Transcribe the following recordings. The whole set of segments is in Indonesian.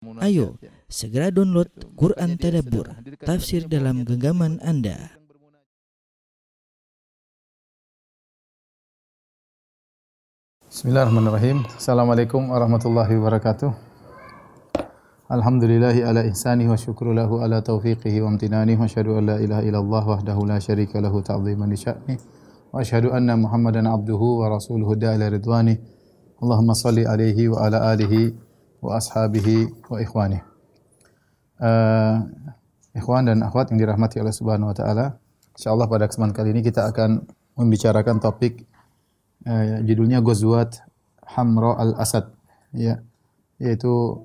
Ayo, segera download Quran Tadabbur, tafsir dalam genggaman Anda. Bismillahirrahmanirrahim. Assalamualaikum warahmatullahi wabarakatuh. Alhamdulillahi ala ihsani wa syukru lahu ala taufiqihi wa amtinani wa asyhadu an la ilaha illallah wahdahu la syarika lahu ta'ziman li sya'ni wa asyhadu anna Muhammadan abduhu wa rasuluhu da'ila ridwani. Allahumma salli alaihi wa ala alihi wa ashabihi wa ikhwani. Uh, ikhwan dan akhwat yang dirahmati oleh Subhanahu wa taala. Insyaallah pada kesempatan kali ini kita akan membicarakan topik uh, judulnya Ghazwat Hamra al-Asad ya yaitu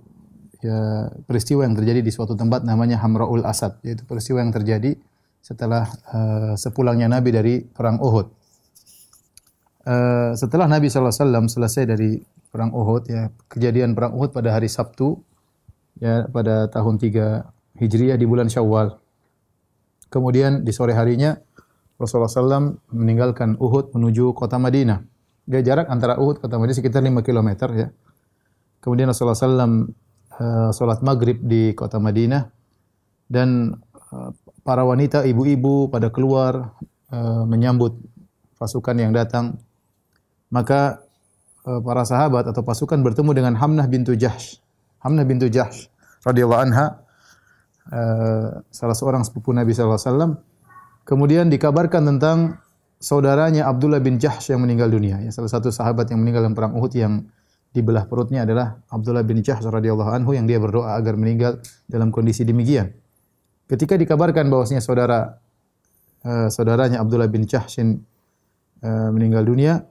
ya peristiwa yang terjadi di suatu tempat namanya Hamraul Asad yaitu peristiwa yang terjadi setelah uh, sepulangnya Nabi dari perang Uhud. Uh, setelah Nabi SAW selesai dari perang Uhud ya kejadian perang Uhud pada hari Sabtu ya pada tahun 3 Hijriah di bulan Syawal. Kemudian di sore harinya Rasulullah SAW meninggalkan Uhud menuju kota Madinah. Dia jarak antara Uhud kota Madinah sekitar 5 km ya. Kemudian Rasulullah SAW uh, eh, sholat maghrib di kota Madinah dan uh, para wanita, ibu-ibu pada keluar uh, menyambut pasukan yang datang. Maka para sahabat atau pasukan bertemu dengan Hamnah bintu Jahsh. Hamnah bintu Jahsh radhiyallahu anha uh, salah seorang sepupu Nabi sallallahu alaihi wasallam Kemudian dikabarkan tentang saudaranya Abdullah bin Jahsh yang meninggal dunia. Ya, salah satu sahabat yang meninggal dalam perang Uhud yang dibelah perutnya adalah Abdullah bin Jahsh radhiyallahu anhu yang dia berdoa agar meninggal dalam kondisi demikian. Ketika dikabarkan bahwasanya saudara uh, saudaranya Abdullah bin Jahsh meninggal dunia,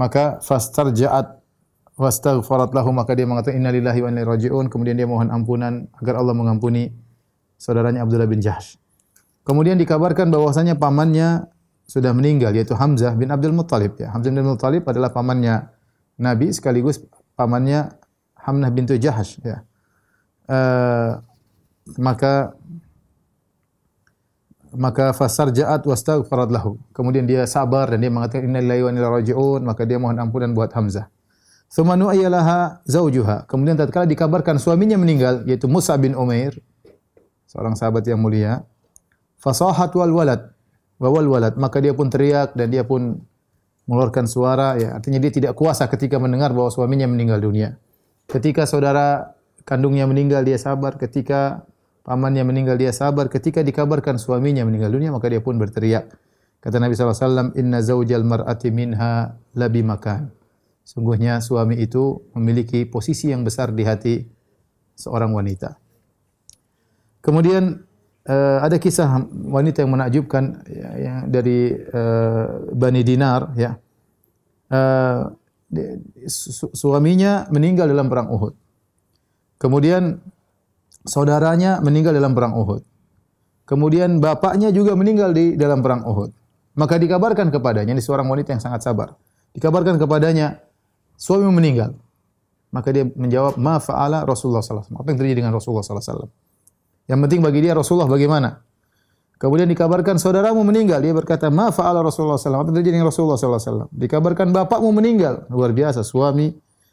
maka fastarja'at wastaghfarat lahu maka dia mengatakan innalillahi wa inna ilaihi raji'un kemudian dia mohon ampunan agar Allah mengampuni saudaranya Abdullah bin Jahsh. Kemudian dikabarkan bahwasanya pamannya sudah meninggal yaitu Hamzah bin Abdul Muttalib ya. Hamzah bin Abdul Muttalib adalah pamannya Nabi sekaligus pamannya Hamnah bintu Jahash ya. Uh, maka maka fasar jaat wastaghfarat lahu. Kemudian dia sabar dan dia mengatakan innalillahi wa inna raji'un, maka dia mohon ampunan buat Hamzah. Tsumma nu'ayyalaha zaujuha. Kemudian tatkala dikabarkan suaminya meninggal yaitu Musa bin Umair, seorang sahabat yang mulia, fasahat wal walad wa wal walad maka dia pun teriak dan dia pun mengeluarkan suara ya artinya dia tidak kuasa ketika mendengar bahwa suaminya meninggal dunia ketika saudara kandungnya meninggal dia sabar ketika pamannya meninggal dia sabar ketika dikabarkan suaminya meninggal dunia maka dia pun berteriak kata Nabi SAW inna zaujal mar'ati minha labi makan sungguhnya suami itu memiliki posisi yang besar di hati seorang wanita kemudian uh, ada kisah wanita yang menakjubkan ya, ya, dari uh, Bani Dinar ya. Uh, su suaminya meninggal dalam perang Uhud. Kemudian saudaranya meninggal dalam perang Uhud. Kemudian bapaknya juga meninggal di dalam perang Uhud. Maka dikabarkan kepadanya, ini seorang wanita yang sangat sabar. Dikabarkan kepadanya, suami meninggal. Maka dia menjawab, ma fa'ala Rasulullah SAW. Apa yang terjadi dengan Rasulullah SAW? Yang penting bagi dia Rasulullah bagaimana? Kemudian dikabarkan saudaramu meninggal. Dia berkata, "Ma fa'ala Rasulullah SAW." Apa yang terjadi dengan Rasulullah SAW? Dikabarkan bapakmu meninggal. Luar biasa, suami,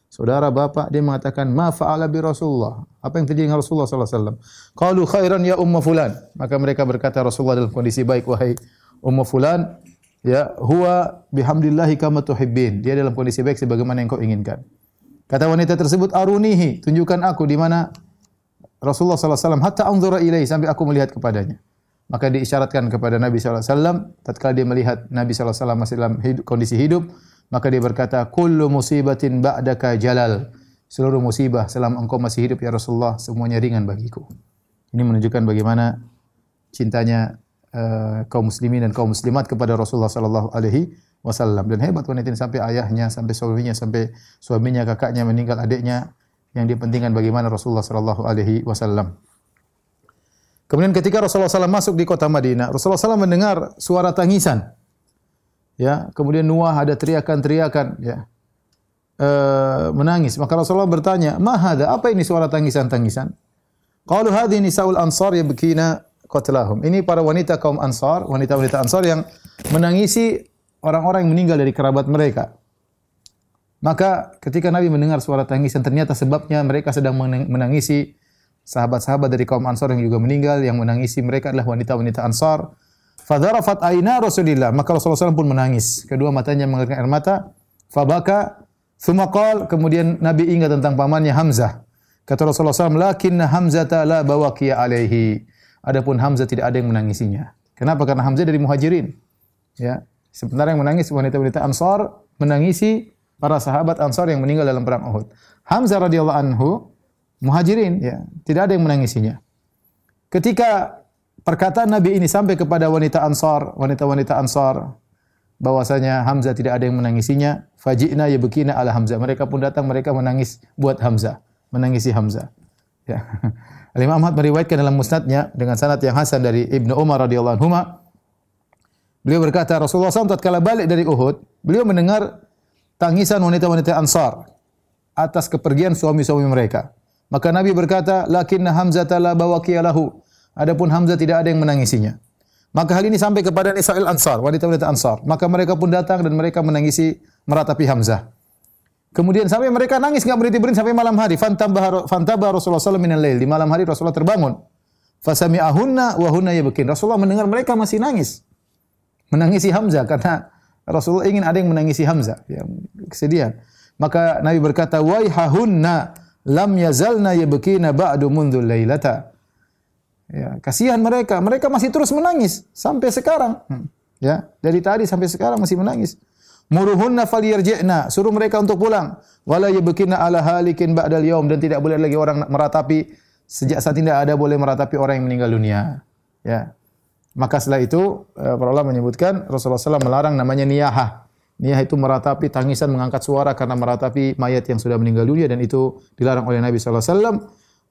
saudara, bapak. Dia mengatakan, "Ma fa'ala bi Rasulullah." Apa yang terjadi dengan Rasulullah SAW? Qalu khairan ya umma fulan. Maka mereka berkata Rasulullah dalam kondisi baik, wahai umma fulan. Ya, huwa bihamdillahi kama tuhibbin. Dia dalam kondisi baik sebagaimana yang kau inginkan. Kata wanita tersebut, arunihi, tunjukkan aku di mana Rasulullah SAW hatta anzura ilai sampai aku melihat kepadanya. Maka diisyaratkan kepada Nabi SAW, tatkala dia melihat Nabi SAW masih dalam hidup, kondisi hidup, maka dia berkata, Kullu musibatin ba'daka jalal. Seluruh musibah selama engkau masih hidup ya Rasulullah, semuanya ringan bagiku. Ini menunjukkan bagaimana cintanya uh, kaum muslimin dan kaum muslimat kepada Rasulullah sallallahu alaihi wasallam. Dan hebat wanita ini sampai ayahnya, sampai suaminya, sampai suaminya, kakaknya meninggal, adiknya yang dipentingkan bagaimana Rasulullah sallallahu alaihi wasallam. Kemudian ketika Rasulullah SAW masuk di kota Madinah, Rasulullah SAW mendengar suara tangisan. Ya, kemudian Nuah ada teriakan-teriakan, ya. E, menangis. Maka Rasulullah bertanya, "Mahada? Apa ini suara tangisan-tangisan?" Qalu hadhihi nisaul ansar yabkina qatlahum. Ini para wanita kaum Ansar, wanita-wanita Ansar yang menangisi orang-orang yang meninggal dari kerabat mereka. Maka ketika Nabi mendengar suara tangisan ternyata sebabnya mereka sedang menangisi sahabat-sahabat dari kaum Ansar yang juga meninggal yang menangisi mereka adalah wanita-wanita Ansar. Fadharafat aina Rasulillah. Maka Rasulullah SAW pun menangis. Kedua matanya mengeluarkan air mata. Fabaka. Thumma kemudian Nabi ingat tentang pamannya Hamzah. Kata Rasulullah SAW, Lakinna Hamzah la bawakiya alaihi. Adapun Hamzah tidak ada yang menangisinya. Kenapa? Karena Hamzah dari muhajirin. Ya. Sementara yang menangis wanita-wanita Ansar menangisi para sahabat Ansar yang meninggal dalam perang Uhud. Hamzah radhiyallahu anhu muhajirin ya, tidak ada yang menangisinya. Ketika perkataan Nabi ini sampai kepada wanita Ansar, wanita-wanita Ansar bahwasanya Hamzah tidak ada yang menangisinya, fajina yabkina ala Hamzah. Mereka pun datang mereka menangis buat Hamzah, menangisi Hamzah. Ya. Imam Ahmad meriwayatkan dalam musnadnya dengan sanad yang hasan dari Ibnu Umar radhiyallahu anhu Beliau berkata, Rasulullah SAW tatkala balik dari Uhud, beliau mendengar tangisan wanita-wanita Ansar atas kepergian suami-suami mereka. Maka Nabi berkata, "Lakinna Hamzah la bawaqiyalahu." Adapun Hamzah tidak ada yang menangisinya. Maka hal ini sampai kepada Nisa'il Ansar, wanita-wanita Ansar. Maka mereka pun datang dan mereka menangisi meratapi Hamzah. Kemudian sampai mereka nangis enggak berhenti berhenti sampai malam hari. Fantabah fantabah Rasulullah SAW minal lail. Di malam hari Rasulullah terbangun. Fasami'ahunna wa hunna yabkin. Rasulullah mendengar mereka masih nangis menangisi Hamzah karena Rasulullah ingin ada yang menangisi Hamzah, ya, kesedihan. Maka Nabi berkata, "Waihahunna lam yazalna yabkina ba'du mundul lailata." Ya, kasihan mereka, mereka masih terus menangis sampai sekarang. Hmm. Ya, dari tadi sampai sekarang masih menangis. Muruhunna falyarji'na, suruh mereka untuk pulang. Wala yabkina ala halikin ba'dal yaum dan tidak boleh lagi orang meratapi sejak saat tidak ada boleh meratapi orang yang meninggal dunia. Ya. Maka setelah itu eh, para ulama menyebutkan Rasulullah SAW melarang namanya niyahah. Niyah itu meratapi tangisan mengangkat suara karena meratapi mayat yang sudah meninggal dunia dan itu dilarang oleh Nabi SAW.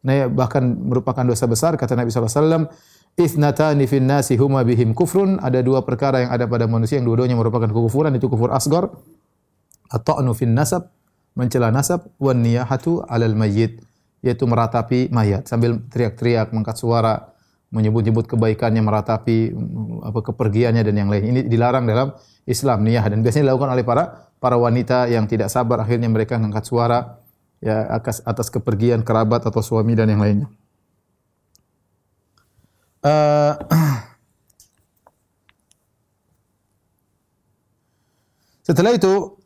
Nah, bahkan merupakan dosa besar kata Nabi SAW. Ithnatani fin nasi huma bihim kufrun. Ada dua perkara yang ada pada manusia yang dua-duanya merupakan kekufuran. Itu kufur asgar. At-ta'nu fin nasab. Mencela nasab. Wan niyahatu alal mayyit. Yaitu meratapi mayat. Sambil teriak-teriak, mengangkat suara menyebut-nyebut kebaikannya, meratapi apa kepergiannya dan yang lain. Ini dilarang dalam Islam niyah dan biasanya dilakukan oleh para para wanita yang tidak sabar akhirnya mereka mengangkat suara ya atas atas kepergian kerabat atau suami dan yang lainnya. Uh, setelah itu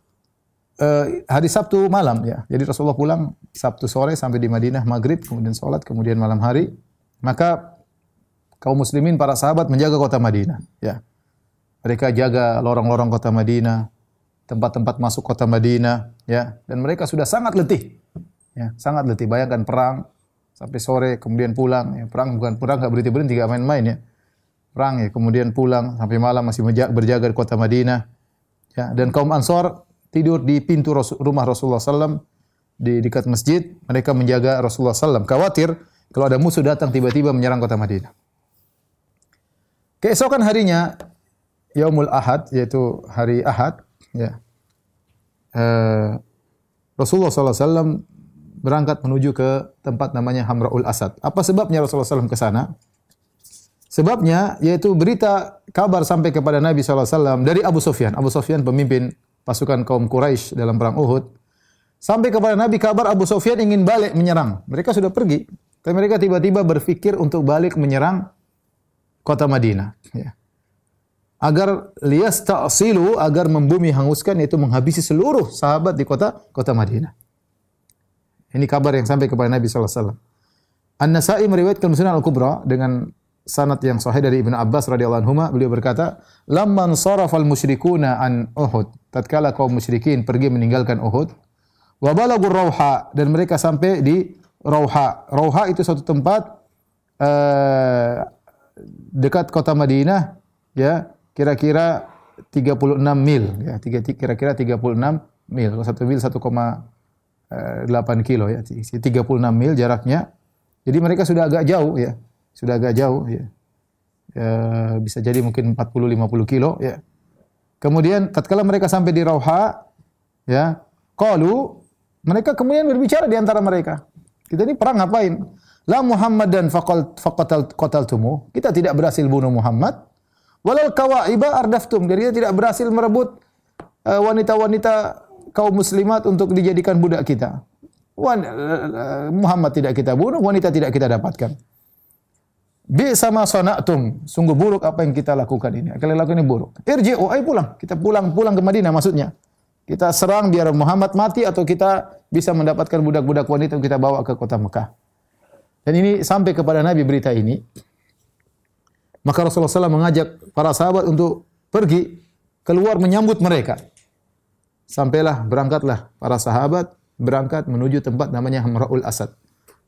uh, hari Sabtu malam ya. Jadi Rasulullah pulang Sabtu sore sampai di Madinah maghrib kemudian sholat kemudian malam hari maka kaum muslimin para sahabat menjaga kota Madinah, ya. Mereka jaga lorong-lorong kota Madinah, tempat-tempat masuk kota Madinah, ya. Dan mereka sudah sangat letih. Ya, sangat letih. Bayangkan perang sampai sore kemudian pulang, ya. Perang bukan perang enggak berhenti-berhenti, enggak main-main ya. Perang ya, kemudian pulang sampai malam masih berjaga di kota Madinah. Ya, dan kaum Ansor tidur di pintu rumah Rasulullah SAW di dekat masjid. Mereka menjaga Rasulullah SAW. Khawatir kalau ada musuh datang tiba-tiba menyerang kota Madinah. Keesokan harinya Yaumul Ahad yaitu hari Ahad ya. Eh, Rasulullah SAW berangkat menuju ke tempat namanya Hamraul Asad. Apa sebabnya Rasulullah SAW ke sana? Sebabnya yaitu berita kabar sampai kepada Nabi SAW dari Abu Sufyan. Abu Sufyan pemimpin pasukan kaum Quraisy dalam perang Uhud. Sampai kepada Nabi kabar Abu Sufyan ingin balik menyerang. Mereka sudah pergi. Tapi mereka tiba-tiba berpikir untuk balik menyerang kota Madinah. Ya. Agar lias ta'silu, agar membumi hanguskan, yaitu menghabisi seluruh sahabat di kota kota Madinah. Ini kabar yang sampai kepada Nabi SAW. An-Nasai meriwayatkan Musnad Al-Kubra dengan sanad yang sahih dari Ibnu Abbas radhiyallahu anhu beliau berkata lamman sarafal musyrikuna an Uhud tatkala kaum musyrikin pergi meninggalkan Uhud wa balagur rauha dan mereka sampai di Rauha Rauha itu suatu tempat uh, dekat kota Madinah ya kira-kira 36 mil ya kira-kira 36 mil. Satu mil 1,8 eh, kilo ya 36 mil jaraknya. Jadi mereka sudah agak jauh ya sudah agak jauh ya, ya bisa jadi mungkin 40 50 kilo ya. Kemudian tatkala mereka sampai di Rauha ya qalu mereka kemudian berbicara di antara mereka. Kita ini perang ngapain? La Muhammadan faqal faqatal qataltumu. Kita tidak berhasil bunuh Muhammad. Walal kawaiba ardaftum. Jadi kita tidak berhasil merebut eh, wanita-wanita kaum muslimat untuk dijadikan budak kita. Wan, Muhammad tidak kita bunuh, wanita tidak kita dapatkan. Bi sama sonatum, sungguh buruk apa yang kita lakukan ini. Kalian lakukan ini buruk. oh ayo pulang. Kita pulang pulang ke Madinah maksudnya. Kita serang biar Muhammad mati atau kita bisa mendapatkan budak-budak wanita yang kita bawa ke kota Mekah. Dan ini sampai kepada Nabi berita ini. Maka Rasulullah SAW mengajak para sahabat untuk pergi keluar menyambut mereka. Sampailah berangkatlah para sahabat berangkat menuju tempat namanya Hamraul Asad.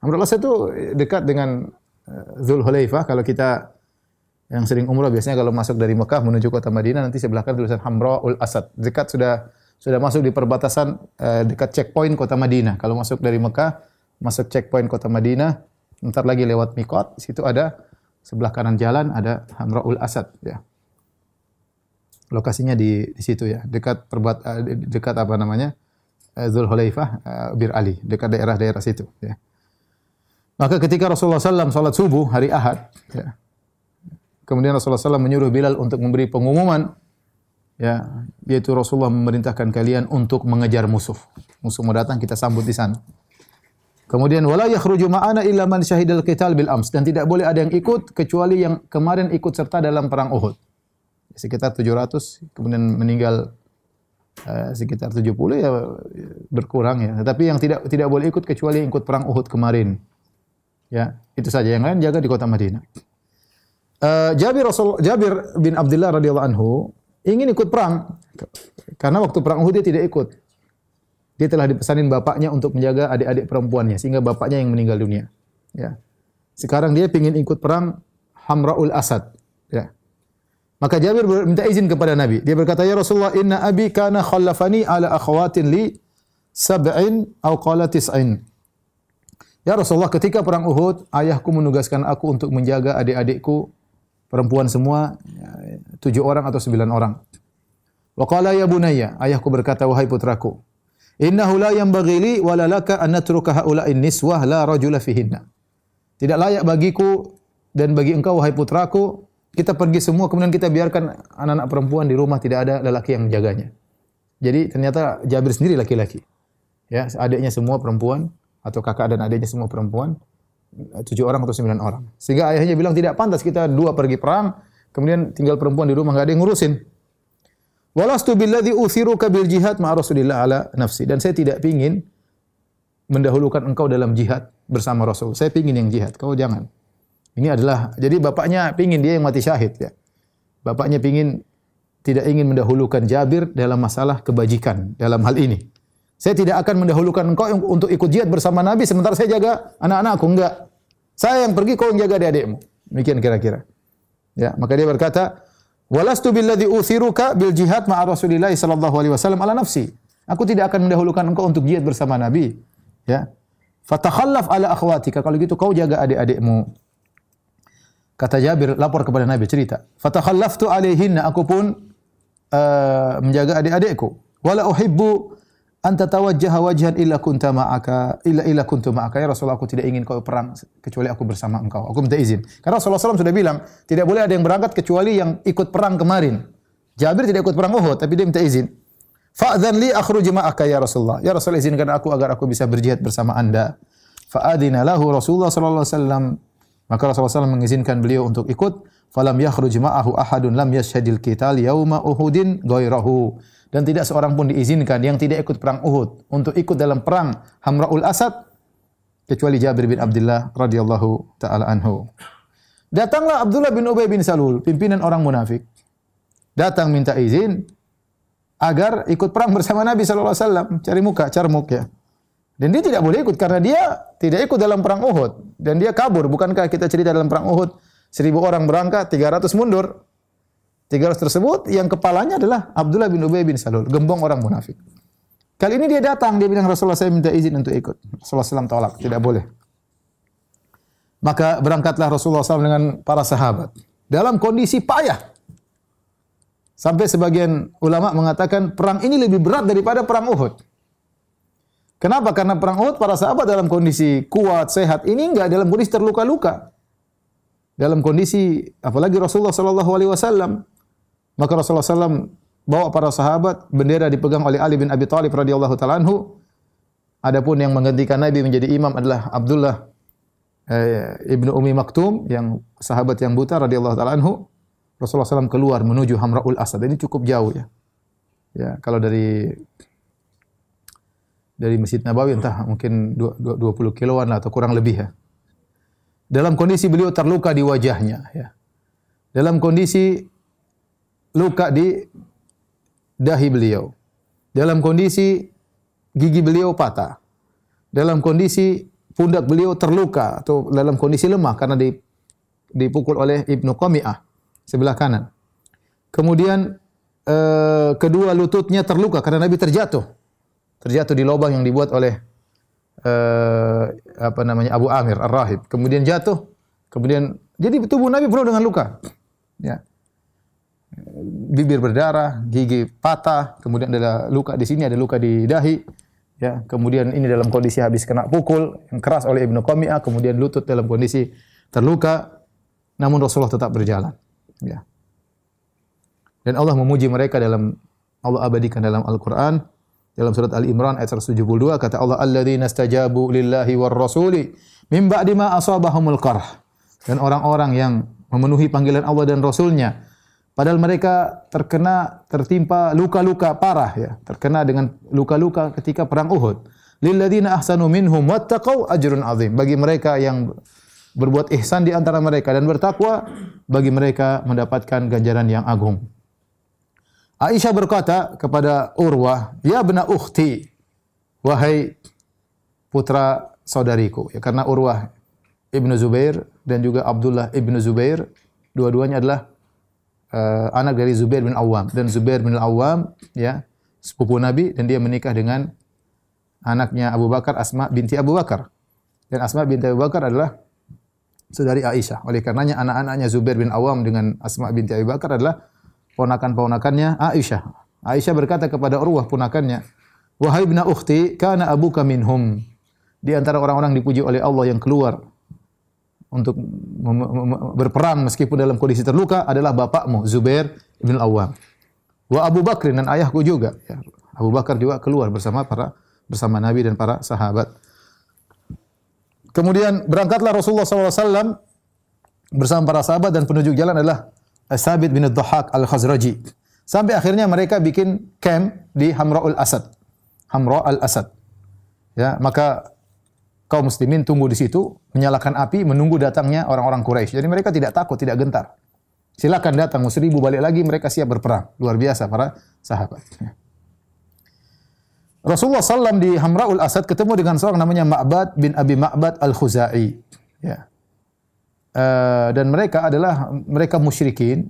Hamraul Asad itu dekat dengan Eh, Zul Hulaifah kalau kita yang sering umrah biasanya kalau masuk dari Mekah menuju kota Madinah nanti sebelah kanan tulisan Hamraul Asad. Dekat sudah sudah masuk di perbatasan uh, dekat checkpoint kota Madinah. Kalau masuk dari Mekah masuk checkpoint kota Madinah, ntar lagi lewat Mikot, situ ada sebelah kanan jalan ada Hamraul Asad ya. Lokasinya di di situ ya, dekat perbat uh, dekat apa namanya? Uh, Zul Hulaifah uh, Bir Ali, dekat daerah-daerah situ ya. Maka ketika Rasulullah SAW salat subuh hari Ahad, ya, kemudian Rasulullah SAW menyuruh Bilal untuk memberi pengumuman, ya, yaitu Rasulullah memerintahkan kalian untuk mengejar musuh. Musuh mau datang kita sambut di sana. Kemudian wala yakhruju ma'ana illa man syahidal qital bil ams dan tidak boleh ada yang ikut kecuali yang kemarin ikut serta dalam perang Uhud. Sekitar 700 kemudian meninggal uh, sekitar 70 ya berkurang ya. Tetapi yang tidak tidak boleh ikut kecuali yang ikut perang Uhud kemarin. Ya, itu saja. Yang lain jaga di kota Madinah. Uh, Jabir Rasul Jabir bin Abdullah radhiyallahu anhu ingin ikut perang karena waktu perang Uhud dia tidak ikut. Dia telah dipesanin bapaknya untuk menjaga adik-adik perempuannya sehingga bapaknya yang meninggal dunia. Ya. Sekarang dia ingin ikut perang Hamraul Asad. Ya. Maka Jabir minta izin kepada Nabi. Dia berkata, "Ya Rasulullah, inna abi kana khallafani ala akhwatin li sab'in aw qala tis'in." Ya Rasulullah, ketika perang Uhud, ayahku menugaskan aku untuk menjaga adik-adikku perempuan semua ya, tujuh orang atau sembilan orang. Wa qala ya bunayya, ayahku berkata wahai putraku, innahu la yanbaghi li wa la laka an natruka haula'in niswah la fihinna. Tidak layak bagiku dan bagi engkau wahai putraku, kita pergi semua kemudian kita biarkan anak-anak perempuan di rumah tidak ada lelaki yang menjaganya. Jadi ternyata Jabir sendiri laki-laki. Ya, adiknya semua perempuan, atau kakak dan adiknya semua perempuan, tujuh orang atau sembilan orang. Sehingga ayahnya bilang tidak pantas kita dua pergi perang, kemudian tinggal perempuan di rumah nggak ada yang ngurusin. Walastu billadhi uthiruka bil jihad ma Rasulillah ala nafsi. Dan saya tidak pingin mendahulukan engkau dalam jihad bersama Rasul. Saya pingin yang jihad, kau jangan. Ini adalah jadi bapaknya pingin dia yang mati syahid ya. Bapaknya pingin tidak ingin mendahulukan Jabir dalam masalah kebajikan dalam hal ini. Saya tidak akan mendahulukan engkau untuk ikut jihad bersama Nabi sementara saya jaga anak-anakku. Enggak. Saya yang pergi, kau yang jaga adik-adikmu. Demikian kira-kira. Ya, maka dia berkata, "Walastu billadzi uthiruka bil jihad ma'a Rasulillah sallallahu alaihi wasallam ala nafsi." Aku tidak akan mendahulukan engkau untuk jihad bersama Nabi. Ya. Fatakhallaf ala akhwatika. Kalau gitu kau jaga adik-adikmu. Kata Jabir lapor kepada Nabi cerita. Fatakhallaftu alaihinna. Aku pun uh, menjaga adik-adikku. Wala uhibbu anta tawajjaha wajhan illa kunta ma'aka illa illa kuntu ma'aka. Ya Rasulullah aku tidak ingin kau perang kecuali aku bersama engkau. Aku minta izin. Karena Rasulullah SAW sudah bilang tidak boleh ada yang berangkat kecuali yang ikut perang kemarin. Jabir tidak ikut perang Uhud tapi dia minta izin. Fa'dhan li akhruj ma'aka ya Rasulullah. Ya Rasulullah izinkan aku agar aku bisa berjihad bersama anda. Fa'adina lahu Rasulullah wasallam. Maka Rasulullah SAW mengizinkan beliau untuk ikut. Falam yakhruj ma'ahu ahadun lam yashhadil qital yauma uhudin ghairahu dan tidak seorang pun diizinkan yang tidak ikut perang Uhud untuk ikut dalam perang Hamraul Asad kecuali Jabir bin Abdullah radhiyallahu taala anhu. Datanglah Abdullah bin Ubay bin Salul, pimpinan orang munafik. Datang minta izin agar ikut perang bersama Nabi sallallahu alaihi wasallam, cari muka, carmuk ya. Dan dia tidak boleh ikut karena dia tidak ikut dalam perang Uhud dan dia kabur. Bukankah kita cerita dalam perang Uhud seribu orang berangkat, 300 mundur. 300 tersebut yang kepalanya adalah Abdullah bin Ubay bin Salul, gembong orang munafik. Kali ini dia datang, dia bilang Rasulullah saya minta izin untuk ikut. Rasulullah SAW tolak, tidak boleh. Maka berangkatlah Rasulullah SAW dengan para sahabat. Dalam kondisi payah. Sampai sebagian ulama mengatakan perang ini lebih berat daripada perang Uhud. Kenapa? Karena perang Uhud para sahabat dalam kondisi kuat, sehat. Ini enggak dalam kondisi terluka-luka. Dalam kondisi apalagi Rasulullah sallallahu alaihi wasallam maka Rasulullah SAW bawa para sahabat, bendera dipegang oleh Ali bin Abi Thalib radhiyallahu taala anhu. Adapun yang menggantikan Nabi menjadi imam adalah Abdullah eh, ibnu Umi Maktum yang sahabat yang buta radhiyallahu taala anhu. Rasulullah SAW keluar menuju Hamraul Asad. Ini cukup jauh ya. Ya, kalau dari dari Masjid Nabawi entah mungkin 20 kiloan lah atau kurang lebih ya. Dalam kondisi beliau terluka di wajahnya ya. Dalam kondisi luka di dahi beliau. Dalam kondisi gigi beliau patah. Dalam kondisi pundak beliau terluka atau dalam kondisi lemah karena dipukul oleh Ibnu Qami'ah sebelah kanan. Kemudian eh, kedua lututnya terluka karena Nabi terjatuh terjatuh di lubang yang dibuat oleh uh, apa namanya Abu Amir Ar-Rahib. Kemudian jatuh, kemudian jadi tubuh Nabi penuh dengan luka. Ya. Bibir berdarah, gigi patah, kemudian ada luka di sini, ada luka di dahi. Ya, kemudian ini dalam kondisi habis kena pukul yang keras oleh Ibnu Qami'ah, kemudian lutut dalam kondisi terluka, namun Rasulullah tetap berjalan. Ya. Dan Allah memuji mereka dalam Allah abadikan dalam Al-Qur'an dalam surat Ali Imran ayat 172 kata Allah alladzina stajabu lillahi war rasuli min ba'di ma asabahumul qarh. Dan orang-orang yang memenuhi panggilan Allah dan Rasulnya padahal mereka terkena tertimpa luka-luka parah ya, terkena dengan luka-luka ketika perang Uhud. Lilladzina ahsanu minhum wattaqau ajrun azim. Bagi mereka yang berbuat ihsan di antara mereka dan bertakwa, bagi mereka mendapatkan ganjaran yang agung. Aisyah berkata kepada Urwah, "Ya bena ukhti, wahai putra saudariku." Ya, karena Urwah Ibnu Zubair dan juga Abdullah Ibnu Zubair dua-duanya adalah uh, anak dari Zubair bin Awam dan Zubair bin Awam ya sepupu Nabi dan dia menikah dengan anaknya Abu Bakar Asma binti Abu Bakar. Dan Asma binti Abu Bakar adalah saudari Aisyah. Oleh karenanya anak-anaknya Zubair bin Awam dengan Asma binti Abu Bakar adalah ponakan-ponakannya Aisyah. Aisyah berkata kepada Urwah ponakannya, "Wahai ibna ukhti, kana abuka minhum." Di antara orang-orang dipuji oleh Allah yang keluar untuk berperang meskipun dalam kondisi terluka adalah bapakmu Zubair bin Awam. Wa Abu Bakr dan ayahku juga. Ya, Abu Bakar juga keluar bersama para bersama Nabi dan para sahabat. Kemudian berangkatlah Rasulullah SAW bersama para sahabat dan penunjuk jalan adalah Sabit bin Dhahak Al-Khazraji. Sampai akhirnya mereka bikin camp di Hamra'ul Asad. Hamra al-Asad. Ya, maka kaum muslimin tunggu di situ, menyalakan api, menunggu datangnya orang-orang Quraisy. Jadi mereka tidak takut, tidak gentar. Silakan datang, seribu balik lagi, mereka siap berperang. Luar biasa para sahabat. Rasulullah SAW di Hamra'ul Asad ketemu dengan seorang namanya Ma'bad bin Abi Ma'bad Al-Khuzai. Ya. Uh, dan mereka adalah mereka musyrikin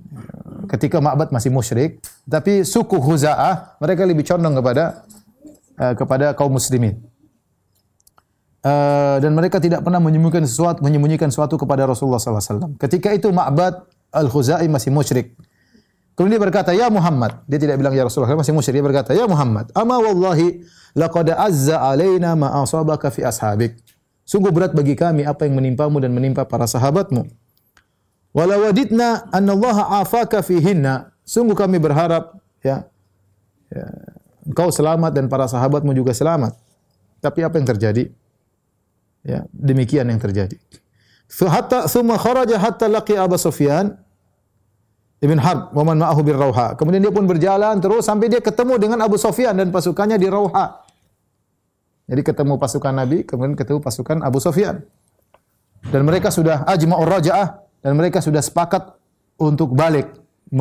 ketika Ma'bad masih musyrik tapi suku Huza'ah mereka lebih condong kepada uh, kepada kaum muslimin uh, dan mereka tidak pernah menyembunyikan sesuatu menyembunyikan sesuatu kepada Rasulullah SAW ketika itu Ma'bad Al-Khuzai masih musyrik kemudian dia berkata ya Muhammad dia tidak bilang ya Rasulullah masih musyrik dia berkata ya Muhammad ama wallahi laqad azza alaina ma asabaka fi ashabik Sungguh berat bagi kami apa yang menimpamu dan menimpa para sahabatmu. Walau wadidna annallaha afaka fihinna. Sungguh kami berharap ya, ya engkau selamat dan para sahabatmu juga selamat. Tapi apa yang terjadi? Ya, demikian yang terjadi. Hatta thumma kharaja hatta laqi Abu Sufyan Ibn Harb wa man ma'ahu bir Rauha. Kemudian dia pun berjalan terus sampai dia ketemu dengan Abu Sufyan dan pasukannya di Rauha. Jadi ketemu pasukan Nabi, kemudian ketemu pasukan Abu Sufyan. Dan mereka sudah ajma'ur raja'ah dan mereka sudah sepakat untuk balik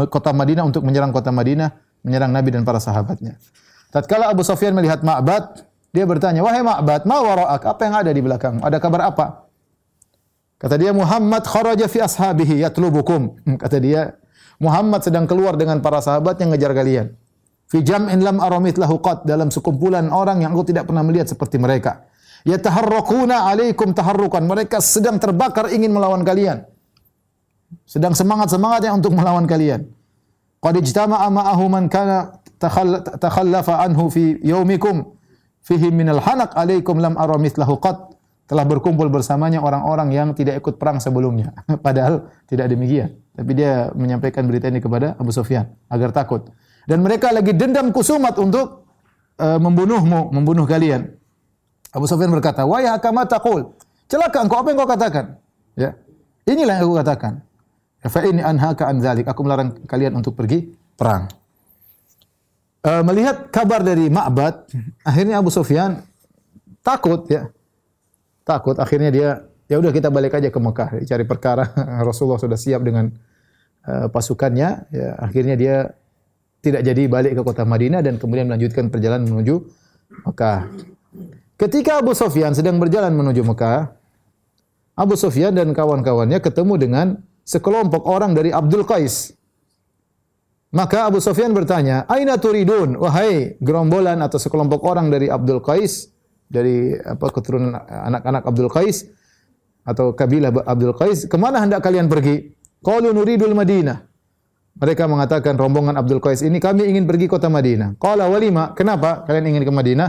kota Madinah untuk menyerang kota Madinah, menyerang Nabi dan para sahabatnya. Tatkala Abu Sufyan melihat Ma'bad, dia bertanya, "Wahai Ma'bad, ma wara'ak? Apa yang ada di belakang? Ada kabar apa?" Kata dia, "Muhammad kharaja fi ashabihi yatlubukum." Kata dia, Muhammad sedang keluar dengan para sahabat yang ngejar kalian. Fi jam'in lam aramit lahu qat dalam sekumpulan orang yang aku tidak pernah melihat seperti mereka. Yataharrakuna alaikum taharrukan. Mereka sedang terbakar ingin melawan kalian. Sedang semangat-semangatnya untuk melawan kalian. Qad ijtama'a ma'ahu man kana takhallafa anhu fi yaumikum fihi minal hanak alaikum lam ara mithlahu. Telah berkumpul bersamanya orang-orang yang tidak ikut perang sebelumnya. Padahal tidak demikian. Tapi dia menyampaikan berita ini kepada Abu Sufyan agar takut. Dan mereka lagi dendam kusumat untuk uh, membunuhmu, membunuh kalian. Abu Sufyan berkata, "Wa ya taqul." Celaka engkau apa yang kau katakan? Ya. Inilah yang aku katakan. Fa ini anhaka an dzalik. Aku melarang kalian untuk pergi perang. Uh, melihat kabar dari Ma'bad, akhirnya Abu Sufyan takut ya. Takut akhirnya dia ya udah kita balik aja ke Mekah cari perkara Rasulullah sudah siap dengan uh, pasukannya ya akhirnya dia tidak jadi balik ke kota Madinah dan kemudian melanjutkan perjalanan menuju Mekah. Ketika Abu Sufyan sedang berjalan menuju Mekah, Abu Sufyan dan kawan-kawannya ketemu dengan sekelompok orang dari Abdul Qais. Maka Abu Sufyan bertanya, "Aina turidun?" Wahai gerombolan atau sekelompok orang dari Abdul Qais, dari apa keturunan anak-anak Abdul Qais atau kabilah Abdul Qais, ke mana hendak kalian pergi? Qalu nuridul Madinah. Mereka mengatakan rombongan Abdul Qais ini kami ingin pergi kota Madinah. Qala walima? Kenapa kalian ingin ke Madinah?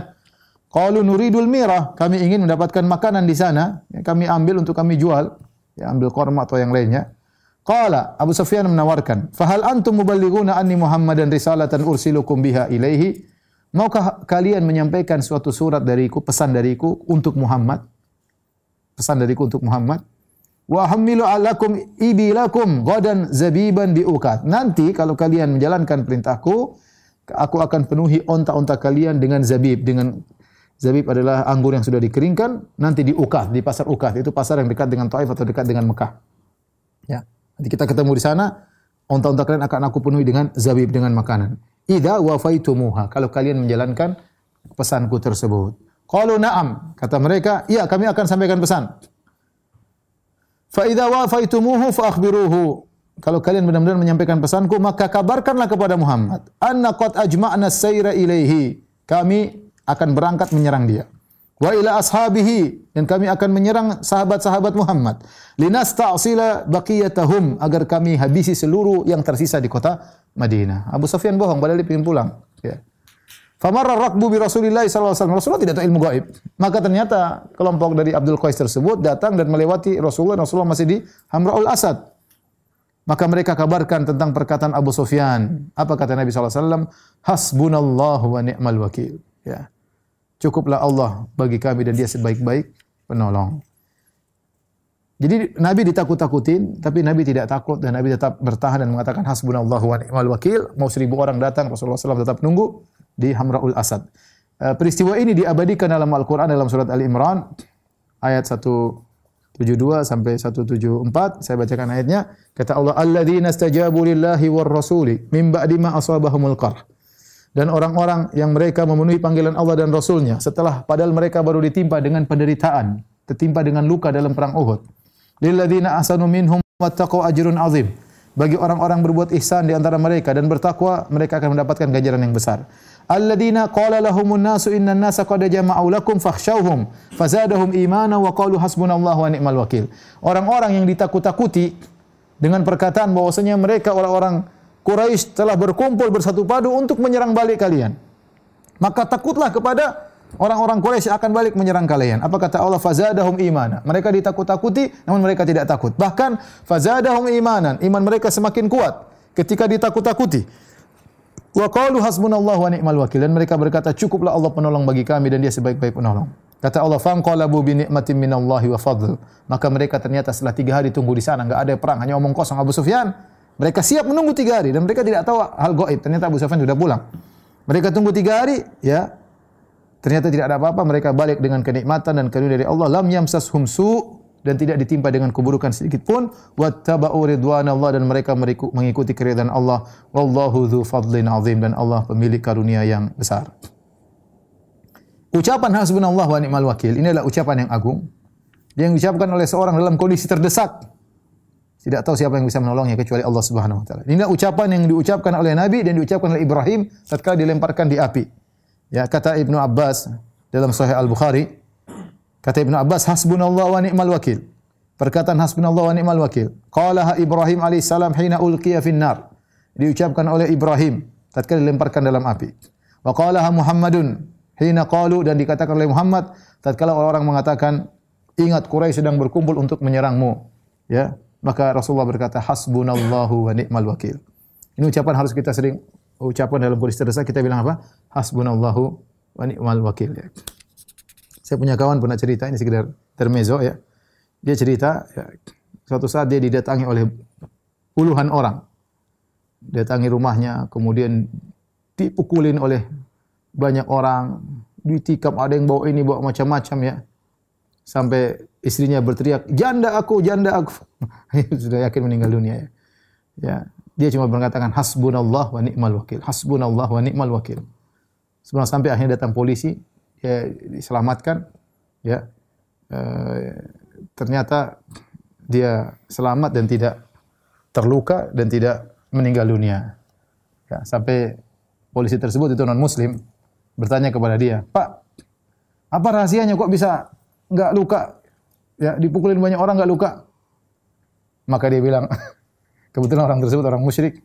Qalu nuridul mirah. Kami ingin mendapatkan makanan di sana. Kami ambil untuk kami jual. Ya, ambil korma atau yang lainnya. Qala Abu Sufyan menawarkan, "Fahal antum muballighuna anni Muhammadan risalatan ursilukum biha ilaihi?" Maukah kalian menyampaikan suatu surat dariku, pesan dariku untuk Muhammad? Pesan dariku untuk Muhammad. Wa hamilu alakum ibilakum ghadan zabiban biukat. Nanti kalau kalian menjalankan perintahku, aku akan penuhi onta-onta kalian dengan zabib, dengan zabib adalah anggur yang sudah dikeringkan, nanti di Ukat, di pasar Ukat. Itu pasar yang dekat dengan Taif atau dekat dengan Mekah. Ya. Nanti kita ketemu di sana, onta-onta kalian akan aku penuhi dengan zabib dengan makanan. Idza wafaitumuha, kalau kalian menjalankan pesanku tersebut. Qalu na'am, kata mereka, iya kami akan sampaikan pesan. Fa idza wafaitumuhu fa akhbiruhu. Kalau kalian benar-benar menyampaikan pesanku, maka kabarkanlah kepada Muhammad, anna qad ajma'na sayra ilaihi. Kami akan berangkat menyerang dia wa ila ashabihi dan kami akan menyerang sahabat-sahabat Muhammad linasta'sila baqiyatahum agar kami habisi seluruh yang tersisa di kota Madinah. Abu Sufyan bohong, padahal dia ingin pulang. Ya. Famarra rakbu bi Rasulillah sallallahu alaihi wasallam. Rasulullah tidak tahu ilmu gaib. Maka ternyata kelompok dari Abdul Qais tersebut datang dan melewati Rasulullah. Rasulullah masih di Hamraul Asad. Maka mereka kabarkan tentang perkataan Abu Sufyan. Apa kata Nabi sallallahu alaihi wasallam? Hasbunallahu wa ni'mal wakil. Ya. Cukuplah Allah bagi kami dan dia sebaik-baik penolong. Jadi Nabi ditakut-takutin, tapi Nabi tidak takut dan Nabi tetap bertahan dan mengatakan hasbunallahu wa ni'mal wakil. Mau seribu orang datang, Rasulullah SAW tetap nunggu di Hamraul Asad. Eh, peristiwa ini diabadikan dalam Al-Quran dalam surat Ali-Imran ayat 172 sampai 174. Saya bacakan ayatnya. Kata Allah, "Alladzina istajabu lillahi war rasuli min ba'di ma asabahumul qarh." Dan orang-orang yang mereka memenuhi panggilan Allah dan Rasulnya setelah padahal mereka baru ditimpa dengan penderitaan, tertimpa dengan luka dalam perang Uhud. Lilladzina ahsanu minhum wattaqu ajrun azim. Bagi orang-orang berbuat ihsan di antara mereka dan bertakwa, mereka akan mendapatkan ganjaran yang besar. Alladzina qala lahumun nasu innan nasa qad jama'u lakum fakhshawhum fazadahum imana wa qalu hasbunallahu wa ni'mal wakil. Orang-orang yang ditakut-takuti dengan perkataan bahwasanya mereka orang-orang Quraisy telah berkumpul bersatu padu untuk menyerang balik kalian. Maka takutlah kepada orang-orang Quraisy akan balik menyerang kalian. Apa kata Allah? Fazadahum imana. Mereka ditakut-takuti namun mereka tidak takut. Bahkan fazadahum imanan. Iman mereka semakin kuat ketika ditakut-takuti. Wa qalu hasbunallahu wa ni'mal wakil. Dan mereka berkata, cukuplah Allah penolong bagi kami dan dia sebaik-baik penolong. Kata Allah, "Fanqalabu bi ni'matin minallahi wa fadl." Maka mereka ternyata setelah tiga hari tunggu di sana, enggak ada perang, hanya omong kosong Abu Sufyan mereka siap menunggu tiga hari dan mereka tidak tahu hal goib. Ternyata Abu Sufyan sudah pulang. Mereka tunggu tiga hari, ya. Ternyata tidak ada apa-apa. Mereka balik dengan kenikmatan dan karunia dari Allah. Lam yamsashum su dan tidak ditimpa dengan keburukan sedikit pun. Wattaba'u ridwanallah dan mereka mengikuti keridhaan Allah. Wallahu dzu fadlin azim dan Allah pemilik karunia yang besar. Ucapan hasbunallah wa ni'mal wakil ini adalah ucapan yang agung yang diucapkan oleh seorang dalam kondisi terdesak tidak tahu siapa yang bisa menolongnya kecuali Allah Subhanahu wa taala. Ini ucapan yang diucapkan oleh Nabi dan diucapkan oleh Ibrahim tatkala dilemparkan di api. Ya, kata Ibnu Abbas dalam Sahih Al-Bukhari, kata Ibnu Abbas, hasbunallahu wa ni'mal wakil. Perkataan hasbunallahu wa ni'mal wakil. Qalaha Ibrahim alaihissalam hina ulqiya finnar. Diucapkan oleh Ibrahim tatkala dilemparkan dalam api. Wa qalaha Muhammadun hina qalu dan dikatakan oleh Muhammad tatkala orang mengatakan ingat Quraisy sedang berkumpul untuk menyerangmu. Ya, maka Rasulullah berkata, hasbunallahu wa ni'mal wakil. Ini ucapan harus kita sering ucapan dalam kondisi terdesak kita bilang apa? Hasbunallahu wa ni'mal wakil ya. Saya punya kawan pernah cerita ini sekedar termezo ya. Dia cerita ya, suatu saat dia didatangi oleh puluhan orang. Datangi rumahnya, kemudian dipukulin oleh banyak orang, ditikam ada yang bawa ini bawa macam-macam ya. Sampai istrinya berteriak, "Janda aku, janda aku." Sudah yakin meninggal dunia ya. Ya, dia cuma mengatakan hasbunallah wa ni'mal wakil. Hasbunallah wa ni'mal wakil. Sebelum sampai akhirnya datang polisi, dia diselamatkan ya. E, ternyata dia selamat dan tidak terluka dan tidak meninggal dunia. Ya, sampai polisi tersebut itu non muslim bertanya kepada dia, "Pak, apa rahasianya kok bisa nggak luka? Ya, dipukulin banyak orang nggak luka?" Maka dia bilang, kebetulan orang tersebut orang musyrik.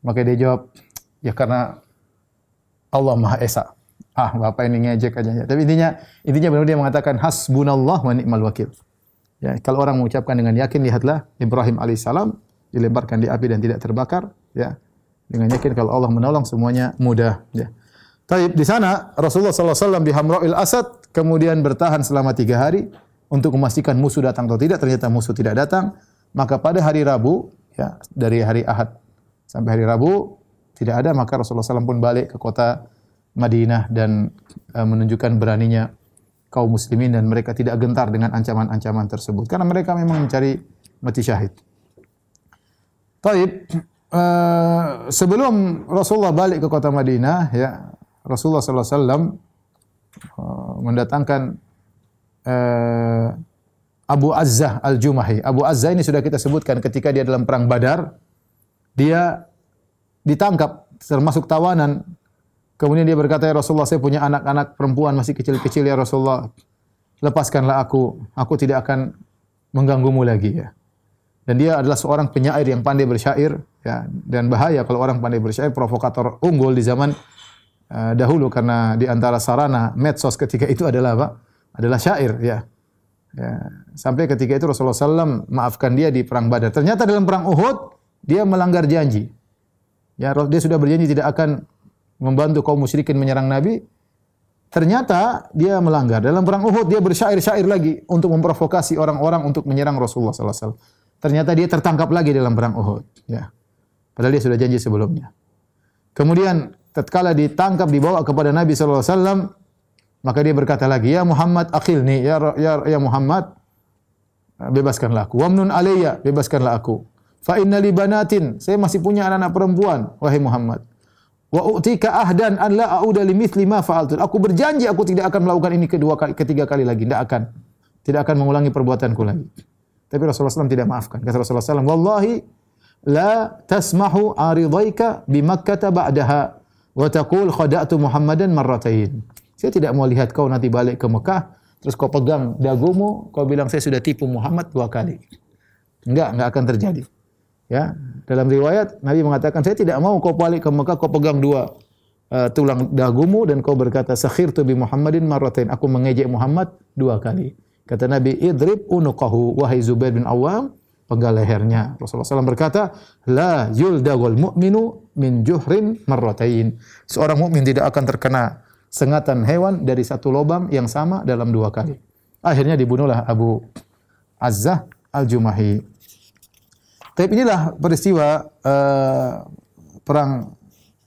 Maka dia jawab, "Ya karena Allah Maha Esa." Ah, Bapak ini ngejek aja. Ya. Tapi intinya intinya benar dia mengatakan hasbunallah wa ni'mal wakil. Ya, kalau orang mengucapkan dengan yakin lihatlah Ibrahim alaihissalam dilemparkan di api dan tidak terbakar, ya. Dengan yakin kalau Allah menolong semuanya mudah, ya. Taib di sana Rasulullah SAW di Hamra'il Asad kemudian bertahan selama tiga hari untuk memastikan musuh datang atau tidak. Ternyata musuh tidak datang. Maka pada hari Rabu, ya dari hari Ahad sampai hari Rabu tidak ada. Maka Rasulullah SAW pun balik ke kota Madinah dan e, menunjukkan beraninya kaum muslimin dan mereka tidak gentar dengan ancaman-ancaman tersebut karena mereka memang mencari mati syahid. Taib uh, sebelum Rasulullah balik ke kota Madinah ya Rasulullah alaihi wasallam uh, mendatangkan uh, Abu Azzah Al-Jumahi. Abu Azzah ini sudah kita sebutkan ketika dia dalam perang Badar dia ditangkap termasuk tawanan Kemudian dia berkata, "Ya Rasulullah, saya punya anak-anak perempuan masih kecil-kecil ya Rasulullah. Lepaskanlah aku. Aku tidak akan mengganggumu lagi ya." Dan dia adalah seorang penyair yang pandai bersyair ya dan bahaya kalau orang pandai bersyair provokator unggul di zaman uh, dahulu karena di antara sarana medsos ketika itu adalah apa? Adalah syair ya. ya. Sampai ketika itu Rasulullah SAW maafkan dia di perang Badar. Ternyata dalam perang Uhud dia melanggar janji. Ya, dia sudah berjanji tidak akan membantu kaum musyrikin menyerang Nabi, ternyata dia melanggar. Dalam perang Uhud dia bersyair-syair lagi untuk memprovokasi orang-orang untuk menyerang Rasulullah wasallam. Ternyata dia tertangkap lagi dalam perang Uhud, ya. Padahal dia sudah janji sebelumnya. Kemudian tatkala ditangkap dibawa kepada Nabi wasallam, maka dia berkata lagi, "Ya Muhammad, akhilni, ya ya ya Muhammad, bebaskanlah aku. Wamnun alayya, bebaskanlah aku. Fa inna li banatin, saya masih punya anak-anak perempuan, wahai Muhammad. Wa utika ahdan an la a'uda limithli ma fa'altu. Aku berjanji aku tidak akan melakukan ini kedua kali, ketiga kali lagi, tidak akan. Tidak akan mengulangi perbuatanku lagi. Tapi Rasulullah SAW tidak maafkan. Kata Rasulullah SAW, Wallahi la tasmahu aridaika bi Makkah ba'daha wa taqul khada'tu Muhammadan marratain. Saya tidak mau lihat kau nanti balik ke Mekah, terus kau pegang dagumu, kau bilang saya sudah tipu Muhammad dua kali. Enggak, enggak akan terjadi. Ya, dalam riwayat Nabi mengatakan saya tidak mau kau balik ke Mekah kau pegang dua uh, tulang dagumu dan kau berkata sakhirtu bi Muhammadin marratain aku mengejek Muhammad dua kali. Kata Nabi idrib unuqahu wahai Zubair bin Awam penggal lehernya. Rasulullah SAW berkata la yuldagul mu'minu min juhrin marratain. Seorang mukmin tidak akan terkena sengatan hewan dari satu lubang yang sama dalam dua kali. Akhirnya dibunuhlah Abu Azzah Al-Jumahi. Tapi inilah peristiwa uh, perang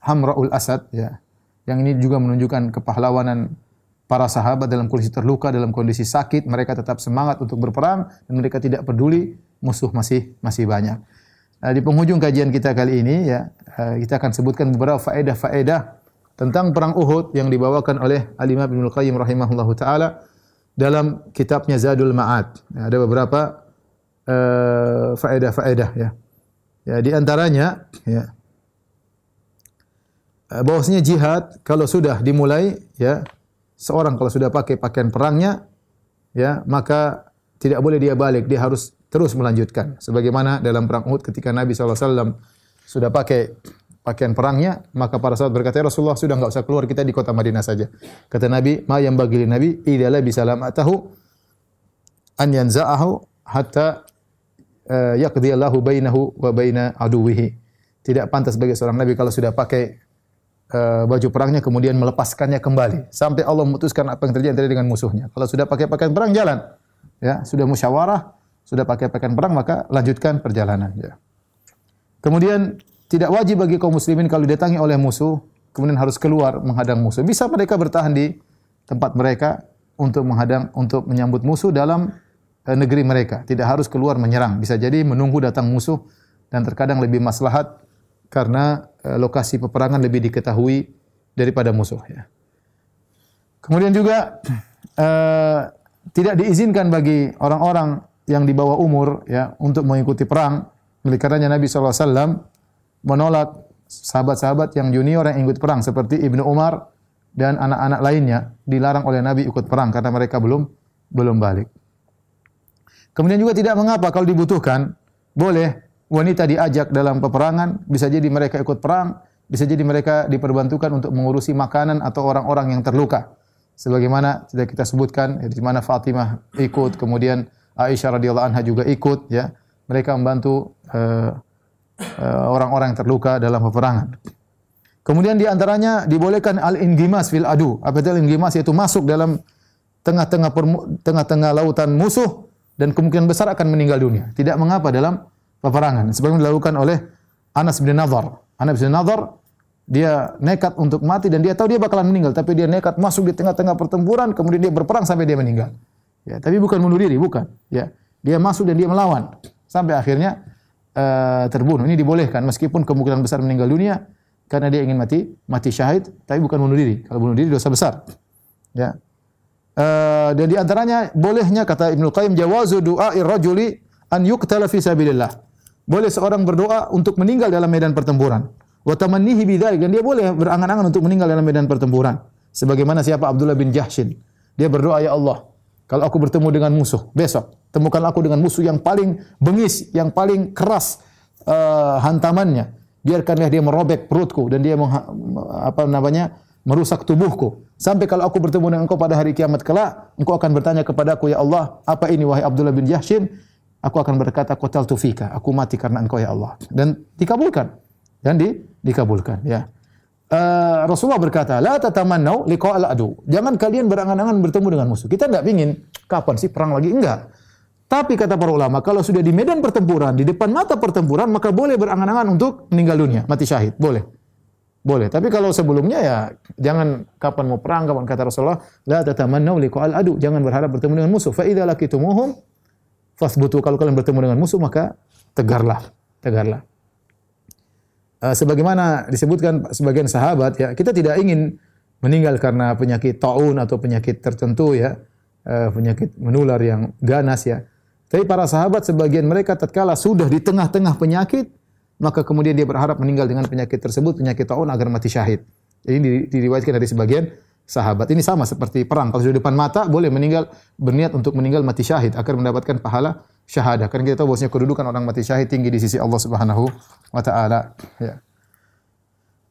Hamraul Asad ya. Yang ini juga menunjukkan kepahlawanan para sahabat dalam kondisi terluka, dalam kondisi sakit, mereka tetap semangat untuk berperang dan mereka tidak peduli musuh masih masih banyak. Nah, di penghujung kajian kita kali ini ya, uh, kita akan sebutkan beberapa faedah-faedah tentang perang Uhud yang dibawakan oleh Al-Imam Ibnu Qayyim rahimahullahu taala dalam kitabnya Zadul Ma'ad. Ya, ada beberapa uh, faedah-faedah ya. Ya di antaranya ya uh, bahwasanya jihad kalau sudah dimulai ya seorang kalau sudah pakai pakaian perangnya ya maka tidak boleh dia balik dia harus terus melanjutkan sebagaimana dalam perang Uhud ketika Nabi SAW sudah pakai pakaian perangnya maka para sahabat berkata ya Rasulullah sudah enggak usah keluar kita di kota Madinah saja kata Nabi ma yang bagi Nabi idala bisalamatahu an yanza'ahu hatta uh, yaqdiyallahu bainahu wa baina aduwihi. Tidak pantas bagi seorang nabi kalau sudah pakai uh, baju perangnya kemudian melepaskannya kembali sampai Allah memutuskan apa yang terjadi dengan musuhnya. Kalau sudah pakai pakaian perang jalan. Ya, sudah musyawarah, sudah pakai pakaian perang maka lanjutkan perjalanan ya. Kemudian tidak wajib bagi kaum muslimin kalau didatangi oleh musuh kemudian harus keluar menghadang musuh. Bisa mereka bertahan di tempat mereka untuk menghadang untuk menyambut musuh dalam uh, negeri mereka. Tidak harus keluar menyerang. Bisa jadi menunggu datang musuh dan terkadang lebih maslahat karena uh, lokasi peperangan lebih diketahui daripada musuh ya. Kemudian juga uh, tidak diizinkan bagi orang-orang yang di bawah umur ya untuk mengikuti perang. Oleh karenanya Nabi SAW menolak sahabat-sahabat yang junior yang ikut perang seperti Ibnu Umar dan anak-anak lainnya dilarang oleh Nabi ikut perang karena mereka belum belum balik. Kemudian juga tidak mengapa kalau dibutuhkan boleh wanita diajak dalam peperangan, bisa jadi mereka ikut perang, bisa jadi mereka diperbantukan untuk mengurusi makanan atau orang-orang yang terluka. Sebagaimana sudah kita sebutkan di mana Fatimah ikut, kemudian Aisyah radhiyallahu anha juga ikut ya. Mereka membantu uh, orang-orang yang terluka dalam peperangan. Kemudian di antaranya dibolehkan al-inggimas fil adu. Apa itu al-inggimas yaitu masuk dalam tengah-tengah tengah-tengah lautan musuh dan kemungkinan besar akan meninggal dunia. Tidak mengapa dalam peperangan. Sebagaimana dilakukan oleh Anas bin Nadhar. Anas bin Nadhar dia nekat untuk mati dan dia tahu dia bakalan meninggal, tapi dia nekat masuk di tengah-tengah pertempuran, kemudian dia berperang sampai dia meninggal. Ya, tapi bukan bunuh diri, bukan. Ya, dia masuk dan dia melawan sampai akhirnya uh, terbunuh. Ini dibolehkan meskipun kemungkinan besar meninggal dunia karena dia ingin mati mati syahid, tapi bukan bunuh diri. Kalau bunuh diri dosa besar. Ya. Uh, dan di antaranya bolehnya kata Ibnu Qayyim jawazu du'a rajuli an yuqtala fi sabilillah. Boleh seorang berdoa untuk meninggal dalam medan pertempuran. Wa tamannihi bidzalik dan dia boleh berangan-angan untuk meninggal dalam medan pertempuran. Sebagaimana siapa Abdullah bin Jahshin. Dia berdoa ya Allah, kalau aku bertemu dengan musuh besok, temukan aku dengan musuh yang paling bengis, yang paling keras uh, hantamannya. Biarkanlah dia merobek perutku dan dia mengha, apa namanya? merusak tubuhku. Sampai kalau aku bertemu dengan engkau pada hari kiamat kelak, engkau akan bertanya kepadaku, ya Allah, apa ini wahai Abdullah bin Jahshin? aku akan berkata qatal tufika, aku mati karena engkau ya Allah. Dan dikabulkan. Dan di, dikabulkan ya. Uh, Rasulullah berkata, "La tatamannau liqa'al adu." Jangan kalian berangan-angan bertemu dengan musuh. Kita tidak ingin kapan sih perang lagi? Enggak. Tapi kata para ulama, kalau sudah di medan pertempuran, di depan mata pertempuran, maka boleh berangan-angan untuk meninggal dunia, mati syahid. Boleh. Boleh. Tapi kalau sebelumnya ya jangan kapan mau perang, kapan kata Rasulullah, "La tatamannau liqa'al adu." Jangan berharap bertemu dengan musuh. Fa idza laqitumuhum fasbutu kalau kalian bertemu dengan musuh maka tegarlah, tegarlah. Uh, sebagaimana disebutkan sebagian sahabat ya, kita tidak ingin meninggal karena penyakit taun atau penyakit tertentu ya, uh, penyakit menular yang ganas ya. Tapi para sahabat sebagian mereka tatkala sudah di tengah-tengah penyakit, maka kemudian dia berharap meninggal dengan penyakit tersebut, penyakit taun agar mati syahid. Jadi diriwayatkan dari sebagian sahabat. Ini sama seperti perang. Kalau sudah depan mata boleh meninggal berniat untuk meninggal mati syahid agar mendapatkan pahala syahadah. Karena kita tahu bahwasanya kedudukan orang mati syahid tinggi di sisi Allah Subhanahu wa taala. Ya.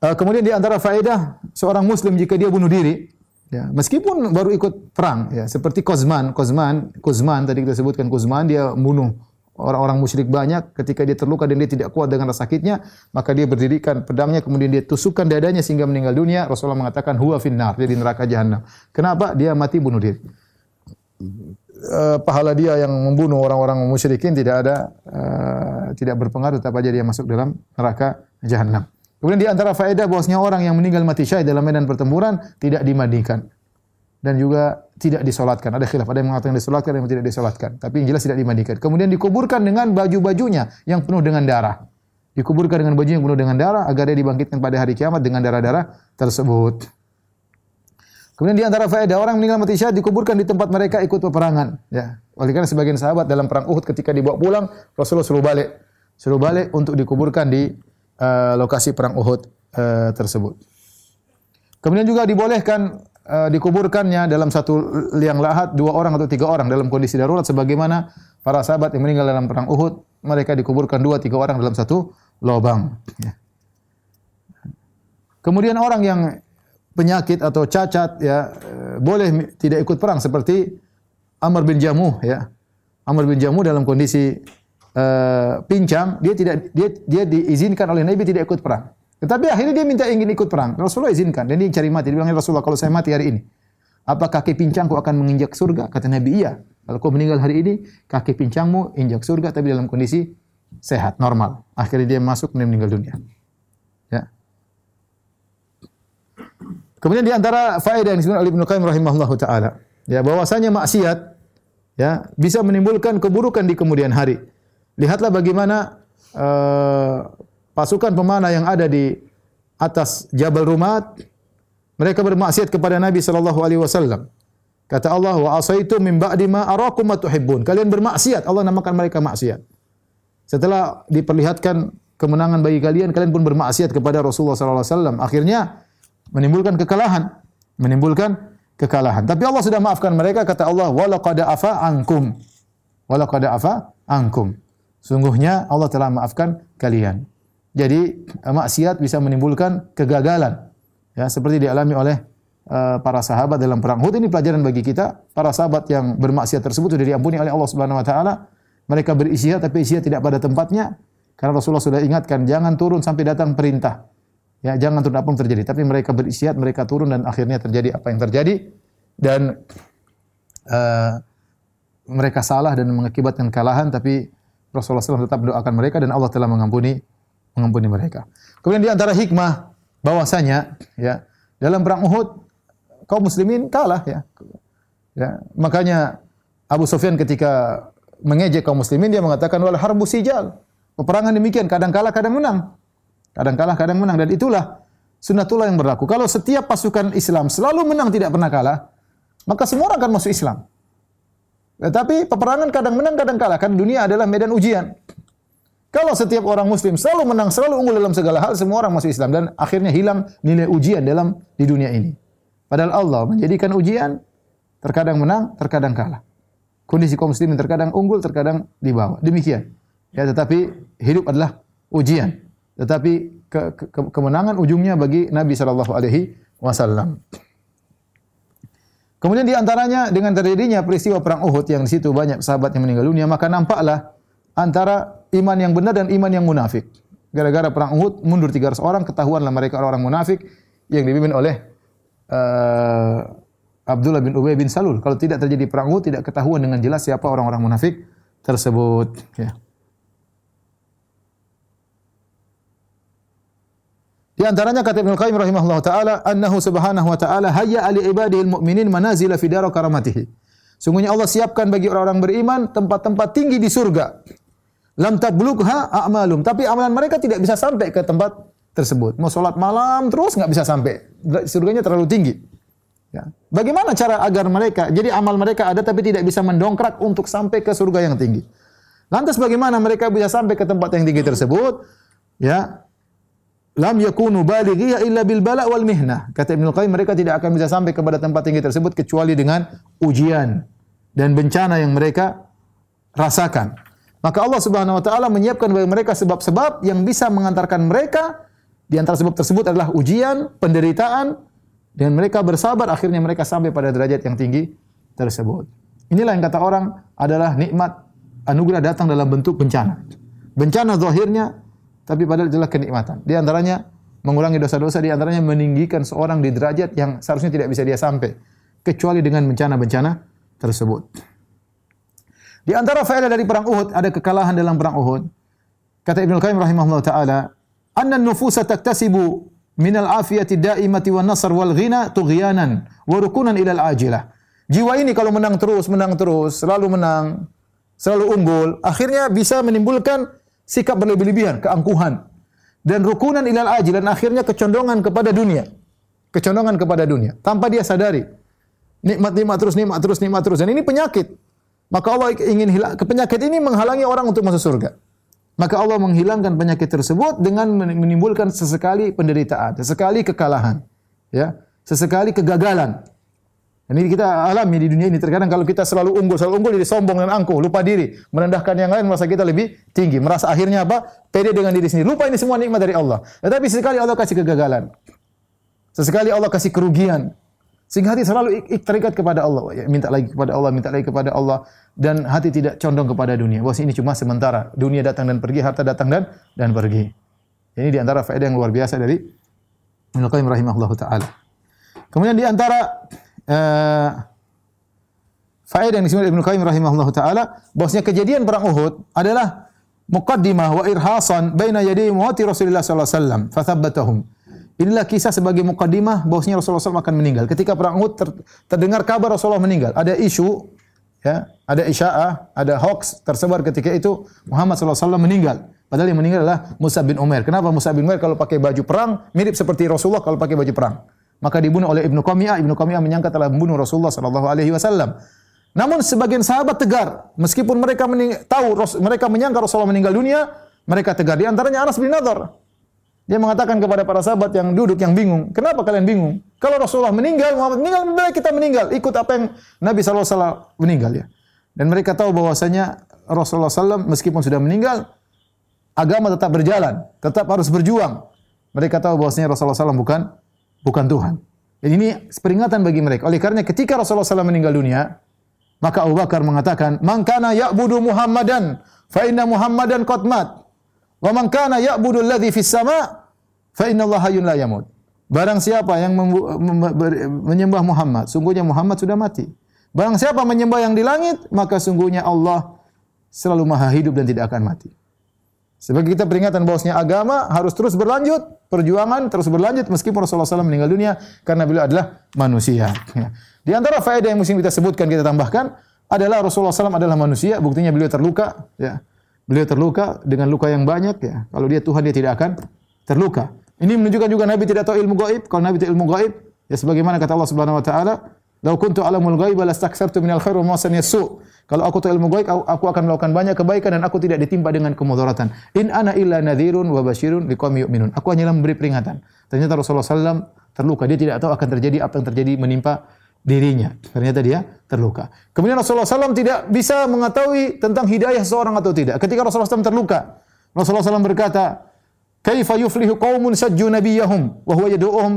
Uh, kemudian di antara faedah seorang muslim jika dia bunuh diri ya meskipun baru ikut perang ya seperti Kozman Kozman Kozman tadi kita sebutkan Kozman dia bunuh orang-orang musyrik banyak ketika dia terluka dan dia tidak kuat dengan rasa sakitnya maka dia berdirikan pedangnya kemudian dia tusukkan dadanya sehingga meninggal dunia. Rasulullah mengatakan huwa finnar dia di neraka jahanam kenapa? Dia mati bunuh diri. Uh, pahala dia yang membunuh orang-orang musyrikin tidak ada uh, tidak berpengaruh tetap aja dia masuk dalam neraka jahanam kemudian di antara faedah bahwasanya orang yang meninggal mati syahid dalam medan pertempuran tidak dimandikan dan juga tidak disolatkan. Ada khilaf, ada yang mengatakan disolatkan, ada yang tidak disolatkan. Tapi yang jelas tidak dimandikan. Kemudian dikuburkan dengan baju-bajunya yang penuh dengan darah. Dikuburkan dengan baju yang penuh dengan darah agar dia dibangkitkan pada hari kiamat dengan darah-darah tersebut. Kemudian di antara faedah orang meninggal mati syahid dikuburkan di tempat mereka ikut peperangan. Ya. Oleh karena sebagian sahabat dalam perang Uhud ketika dibawa pulang, Rasulullah suruh balik. Suruh balik untuk dikuburkan di uh, lokasi perang Uhud uh, tersebut. Kemudian juga dibolehkan uh, dikuburkannya dalam satu liang lahat dua orang atau tiga orang dalam kondisi darurat sebagaimana para sahabat yang meninggal dalam perang Uhud mereka dikuburkan dua tiga orang dalam satu lubang. Ya. Kemudian orang yang penyakit atau cacat ya eh, boleh tidak ikut perang seperti Amr bin Jamuh ya. Amr bin Jamuh dalam kondisi uh, pincang dia tidak dia dia diizinkan oleh Nabi tidak ikut perang. Tetapi akhirnya dia minta ingin ikut perang. Rasulullah izinkan. Dan dia cari mati. Dia bilang, ya Rasulullah, kalau saya mati hari ini, apa kaki pincangku akan menginjak surga? Kata Nabi, iya. Kalau kau meninggal hari ini, kaki pincangmu injak surga, tapi dalam kondisi sehat, normal. Akhirnya dia masuk dan meninggal dunia. Ya. Kemudian di antara faedah yang disebutkan oleh Ibnu Qayyim rahimahullahu taala, ya bahwasanya maksiat ya bisa menimbulkan keburukan di kemudian hari. Lihatlah bagaimana uh, pasukan pemanah yang ada di atas Jabal Rumat mereka bermaksiat kepada Nabi sallallahu alaihi wasallam. Kata Allah, "Wa asaitu min ba'di ma arakum ma tuhibbun." Kalian bermaksiat, Allah namakan mereka maksiat. Setelah diperlihatkan kemenangan bagi kalian, kalian pun bermaksiat kepada Rasulullah sallallahu alaihi wasallam. Akhirnya menimbulkan kekalahan, menimbulkan kekalahan. Tapi Allah sudah maafkan mereka kata Allah, "Wa laqad afa ankum." Wa laqad afa ankum. Sungguhnya Allah telah maafkan kalian. Jadi eh, maksiat bisa menimbulkan kegagalan. Ya, seperti dialami oleh uh, para sahabat dalam perang Uhud ini pelajaran bagi kita. Para sahabat yang bermaksiat tersebut sudah diampuni oleh Allah Subhanahu wa taala. Mereka berisiat tapi isiat tidak pada tempatnya karena Rasulullah sudah ingatkan jangan turun sampai datang perintah. Ya, jangan turun apa pun terjadi. Tapi mereka berisiat, mereka turun dan akhirnya terjadi apa yang terjadi dan uh, mereka salah dan mengakibatkan kekalahan tapi Rasulullah SAW tetap mendoakan mereka dan Allah telah mengampuni mengampuni mereka. Kemudian di antara hikmah bahwasanya ya dalam perang Uhud kaum muslimin kalah ya. Ya, makanya Abu Sufyan ketika mengejek kaum muslimin dia mengatakan wal harbu sijal. Peperangan demikian kadang kalah kadang menang. Kadang kalah kadang menang dan itulah sunnatullah yang berlaku. Kalau setiap pasukan Islam selalu menang tidak pernah kalah, maka semua orang akan masuk Islam. Tetapi peperangan kadang menang kadang kalah kan dunia adalah medan ujian. Kalau setiap orang muslim selalu menang, selalu unggul dalam segala hal, semua orang masuk Islam dan akhirnya hilang nilai ujian dalam di dunia ini. Padahal Allah menjadikan ujian terkadang menang, terkadang kalah. Kondisi kaum muslimin terkadang unggul, terkadang di bawah. Demikian. Ya, tetapi hidup adalah ujian. Tetapi ke, ke, kemenangan ujungnya bagi Nabi sallallahu alaihi wasallam. Kemudian di antaranya dengan terjadinya peristiwa perang Uhud yang di situ banyak sahabat yang meninggal dunia, maka nampaklah antara iman yang benar dan iman yang munafik. Gara-gara perang Uhud mundur 300 orang, ketahuanlah mereka orang munafik yang dipimpin oleh uh, Abdullah bin Ubay bin Salul. Kalau tidak terjadi perang Uhud, tidak ketahuan dengan jelas siapa orang-orang munafik tersebut. Ya. Di antaranya kata Ibnu Qayyim rahimahullah taala, "Annahu subhanahu wa ta'ala hayya ali ibadihi al-mu'minin manazila fi dar karamatihi." Sungguhnya Allah siapkan bagi orang-orang beriman tempat-tempat tinggi di surga. Lam tablugha a'malum. Tapi amalan mereka tidak bisa sampai ke tempat tersebut. Mau sholat malam terus nggak bisa sampai. Surganya terlalu tinggi. Ya. Bagaimana cara agar mereka, jadi amal mereka ada tapi tidak bisa mendongkrak untuk sampai ke surga yang tinggi. Lantas bagaimana mereka bisa sampai ke tempat yang tinggi tersebut? Ya, lam yakunu balighiya illa bil bala wal mihnah. Kata Ibnu Qayyim mereka tidak akan bisa sampai kepada tempat tinggi tersebut kecuali dengan ujian dan bencana yang mereka rasakan. Maka Allah Subhanahu wa taala menyiapkan bagi mereka sebab-sebab yang bisa mengantarkan mereka di antara sebab tersebut adalah ujian, penderitaan dan mereka bersabar akhirnya mereka sampai pada derajat yang tinggi tersebut. Inilah yang kata orang adalah nikmat anugerah datang dalam bentuk bencana. Bencana zahirnya tapi padahal adalah kenikmatan. Di antaranya mengurangi dosa-dosa, di antaranya meninggikan seorang di derajat yang seharusnya tidak bisa dia sampai kecuali dengan bencana-bencana tersebut. Di antara faedah dari perang Uhud ada kekalahan dalam perang Uhud. Kata Ibnu Qayyim rahimahullah taala, "Anna an-nufusa taktasibu min al-afiyati daimati wan nasr wal ghina tughyanan wa rukunan ila al-ajilah." Jiwa ini kalau menang terus, menang terus, selalu menang, selalu unggul, akhirnya bisa menimbulkan sikap berlebih-lebihan, keangkuhan dan rukunan ilal ajil dan akhirnya kecondongan kepada dunia. Kecondongan kepada dunia tanpa dia sadari. Nikmat-nikmat terus, nikmat terus, nikmat terus dan ini penyakit. Maka Allah ingin hilang penyakit ini menghalangi orang untuk masuk surga. Maka Allah menghilangkan penyakit tersebut dengan menimbulkan sesekali penderitaan, sesekali kekalahan, ya, sesekali kegagalan. Ini kita alami di dunia ini. Terkadang kalau kita selalu unggul, selalu unggul jadi sombong dan angkuh, lupa diri, merendahkan yang lain, merasa kita lebih tinggi, merasa akhirnya apa? Pede dengan diri sendiri. Lupa ini semua nikmat dari Allah. Tetapi sesekali Allah kasih kegagalan. Sesekali Allah kasih kerugian. Sehingga hati selalu terikat kepada Allah. Ya, minta lagi kepada Allah, minta lagi kepada Allah dan hati tidak condong kepada dunia. Bahwa ini cuma sementara. Dunia datang dan pergi, harta datang dan dan pergi. Ini di antara faedah yang luar biasa dari Ibnu Qayyim rahimahullahu taala. Kemudian di antara uh, faedah yang disebut Ibnu Qayyim rahimahullahu taala bahwasanya kejadian perang Uhud adalah muqaddimah wa irhasan baina yaday muati Rasulullah sallallahu alaihi wasallam fathabbatahum. Inilah kisah sebagai muqaddimah bahwasanya Rasulullah SAW akan meninggal. Ketika perang Uhud ter, terdengar kabar Rasulullah meninggal, ada isu ya, ada isya'ah, ada hoax tersebar ketika itu Muhammad SAW meninggal. Padahal yang meninggal adalah Musa bin Umair. Kenapa Musa bin Umair kalau pakai baju perang mirip seperti Rasulullah kalau pakai baju perang? Maka dibunuh oleh Ibnu Qamiyah. Ibnu Qamiyah menyangka telah membunuh Rasulullah sallallahu alaihi wasallam. Namun sebagian sahabat tegar, meskipun mereka tahu mereka menyangka Rasulullah meninggal dunia, mereka tegar. Di antaranya Anas bin Nadhr. Dia mengatakan kepada para sahabat yang duduk yang bingung, "Kenapa kalian bingung? Kalau Rasulullah meninggal, Muhammad meninggal, kita meninggal, ikut apa yang Nabi SAW meninggal ya." Dan mereka tahu bahwasanya Rasulullah SAW meskipun sudah meninggal, agama tetap berjalan, tetap harus berjuang. Mereka tahu bahwasanya Rasulullah SAW bukan bukan Tuhan. Dan ini peringatan bagi mereka. Oleh karena ketika Rasulullah SAW meninggal dunia, maka Abu Bakar mengatakan, "Man kana ya'budu Muhammadan, fa inna Muhammadan qad mat. Wa man kana ya'budu alladhi fis sama, fa inna Allah hayyun la yamut." Barang siapa yang menyembah Muhammad, sungguhnya Muhammad sudah mati. Barang siapa menyembah yang di langit, maka sungguhnya Allah selalu maha hidup dan tidak akan mati. Sebagai kita peringatan bahwasanya agama harus terus berlanjut, perjuangan terus berlanjut meskipun Rasulullah SAW meninggal dunia karena beliau adalah manusia. Di antara faedah yang mesti kita sebutkan, kita tambahkan adalah Rasulullah SAW adalah manusia, buktinya beliau terluka, ya. Beliau terluka dengan luka yang banyak, ya. Kalau dia Tuhan dia tidak akan terluka. Ini menunjukkan juga Nabi tidak tahu ilmu gaib. Kalau Nabi tahu ilmu gaib, ya sebagaimana kata Allah Subhanahu wa taala, "Lau kuntu alamul ghaiba lastakthartu minal khair wa ma su." Kalau aku tahu ilmu gaib, aku akan melakukan banyak kebaikan dan aku tidak ditimpa dengan kemudaratan. In ana illa nadhirun wa basyirun liqaumin yu'minun. Aku hanyalah memberi peringatan. Ternyata Rasulullah SAW terluka. Dia tidak tahu akan terjadi apa yang terjadi menimpa dirinya. Ternyata dia terluka. Kemudian Rasulullah SAW tidak bisa mengetahui tentang hidayah seseorang atau tidak. Ketika Rasulullah SAW terluka, Rasulullah SAW berkata, Kaifa yuflihu qaumun sajju nabiyahum wa huwa yad'uhum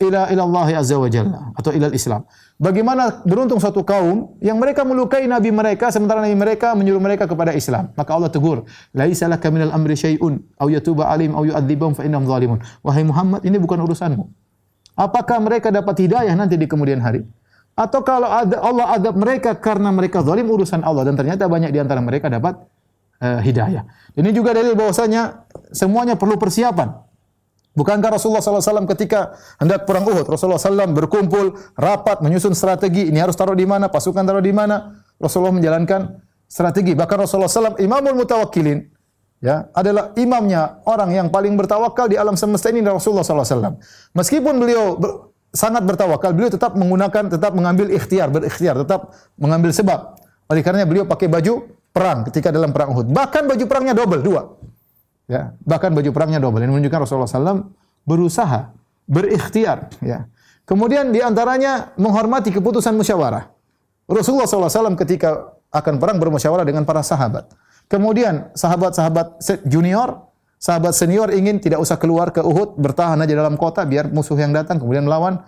ila ila Allah azza wa jalla atau ila Islam. Bagaimana beruntung suatu kaum yang mereka melukai nabi mereka sementara nabi mereka menyuruh mereka kepada Islam. Maka Allah tegur, "Laisa laka minal amri syai'un aw yatuba alim aw yu'adzibahum fa innahum zalimun." Wahai Muhammad, ini bukan urusanmu. Apakah mereka dapat hidayah nanti di kemudian hari? Atau kalau ada Allah adab mereka karena mereka zalim urusan Allah dan ternyata banyak di antara mereka dapat uh, hidayah. Ini juga dalil bahwasanya semuanya perlu persiapan. Bukankah Rasulullah SAW ketika hendak perang Uhud, Rasulullah SAW berkumpul, rapat, menyusun strategi, ini harus taruh di mana, pasukan taruh di mana. Rasulullah menjalankan strategi. Bahkan Rasulullah SAW imamul mutawakkilin ya adalah imamnya orang yang paling bertawakal di alam semesta ini Rasulullah SAW. Meskipun beliau ber, sangat bertawakal, beliau tetap menggunakan, tetap mengambil ikhtiar, berikhtiar, tetap mengambil sebab. Oleh karena beliau pakai baju perang ketika dalam perang Uhud. Bahkan baju perangnya double, dua. Ya, bahkan baju perangnya double. Ini menunjukkan Rasulullah SAW berusaha, berikhtiar. Ya. Kemudian di antaranya menghormati keputusan musyawarah. Rasulullah SAW ketika akan perang bermusyawarah dengan para sahabat. Kemudian sahabat-sahabat junior, sahabat senior ingin tidak usah keluar ke Uhud, bertahan aja dalam kota biar musuh yang datang kemudian melawan.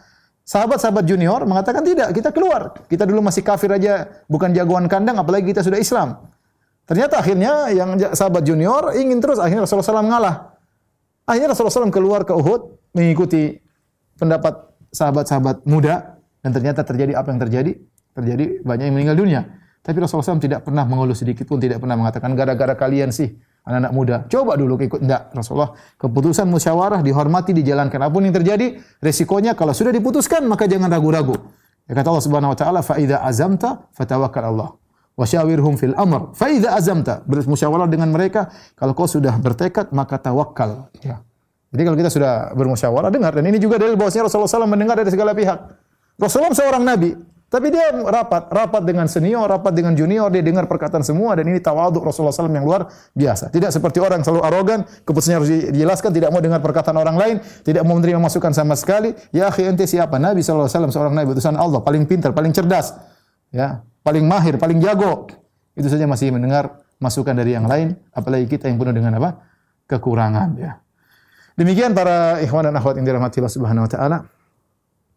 Sahabat-sahabat junior mengatakan tidak, kita keluar. Kita dulu masih kafir aja, bukan jagoan kandang, apalagi kita sudah Islam. Ternyata akhirnya yang sahabat junior ingin terus, akhirnya Rasulullah SAW ngalah. Akhirnya Rasulullah SAW keluar ke Uhud, mengikuti pendapat sahabat-sahabat muda, dan ternyata terjadi apa yang terjadi? Terjadi banyak yang meninggal dunia. Tapi Rasulullah SAW tidak pernah mengeluh sedikit pun, tidak pernah mengatakan gara-gara kalian sih anak-anak muda. Coba dulu ikut. Tidak, Rasulullah. Keputusan musyawarah dihormati, dijalankan. Apa pun yang terjadi, resikonya kalau sudah diputuskan, maka jangan ragu-ragu. Ya kata Allah Subhanahu wa taala, "Fa idza azamta fatawakkal Allah." Wasyawirhum fil amr. Fa idza azamta, bermusyawarah dengan mereka, kalau kau sudah bertekad maka tawakal. Ya. Jadi kalau kita sudah bermusyawarah dengar dan ini juga dalil bahwasanya Rasulullah SAW mendengar dari segala pihak. Rasulullah seorang nabi, tapi dia rapat, rapat dengan senior, rapat dengan junior, dia dengar perkataan semua dan ini tawaduk Rasulullah SAW yang luar biasa. Tidak seperti orang selalu arogan, keputusannya harus dijelaskan, tidak mau dengar perkataan orang lain, tidak mau menerima masukan sama sekali. Ya akhi ente siapa? Nabi SAW seorang nabi utusan Allah, paling pintar, paling cerdas, ya, paling mahir, paling jago. Itu saja masih mendengar masukan dari yang lain, apalagi kita yang penuh dengan apa? kekurangan ya. Demikian para ikhwan dan akhwat yang dirahmati Allah Subhanahu wa taala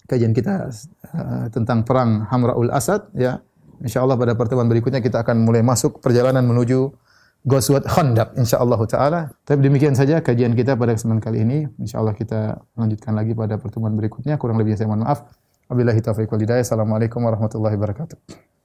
kajian kita uh, tentang perang Hamraul Asad ya. Insyaallah pada pertemuan berikutnya kita akan mulai masuk perjalanan menuju Ghazwat Khandaq insyaallah taala. Tapi demikian saja kajian kita pada kesempatan kali ini. Insyaallah kita lanjutkan lagi pada pertemuan berikutnya. Kurang lebih saya mohon maaf. Wabillahi taufiq wal hidayah. Assalamualaikum warahmatullahi wabarakatuh.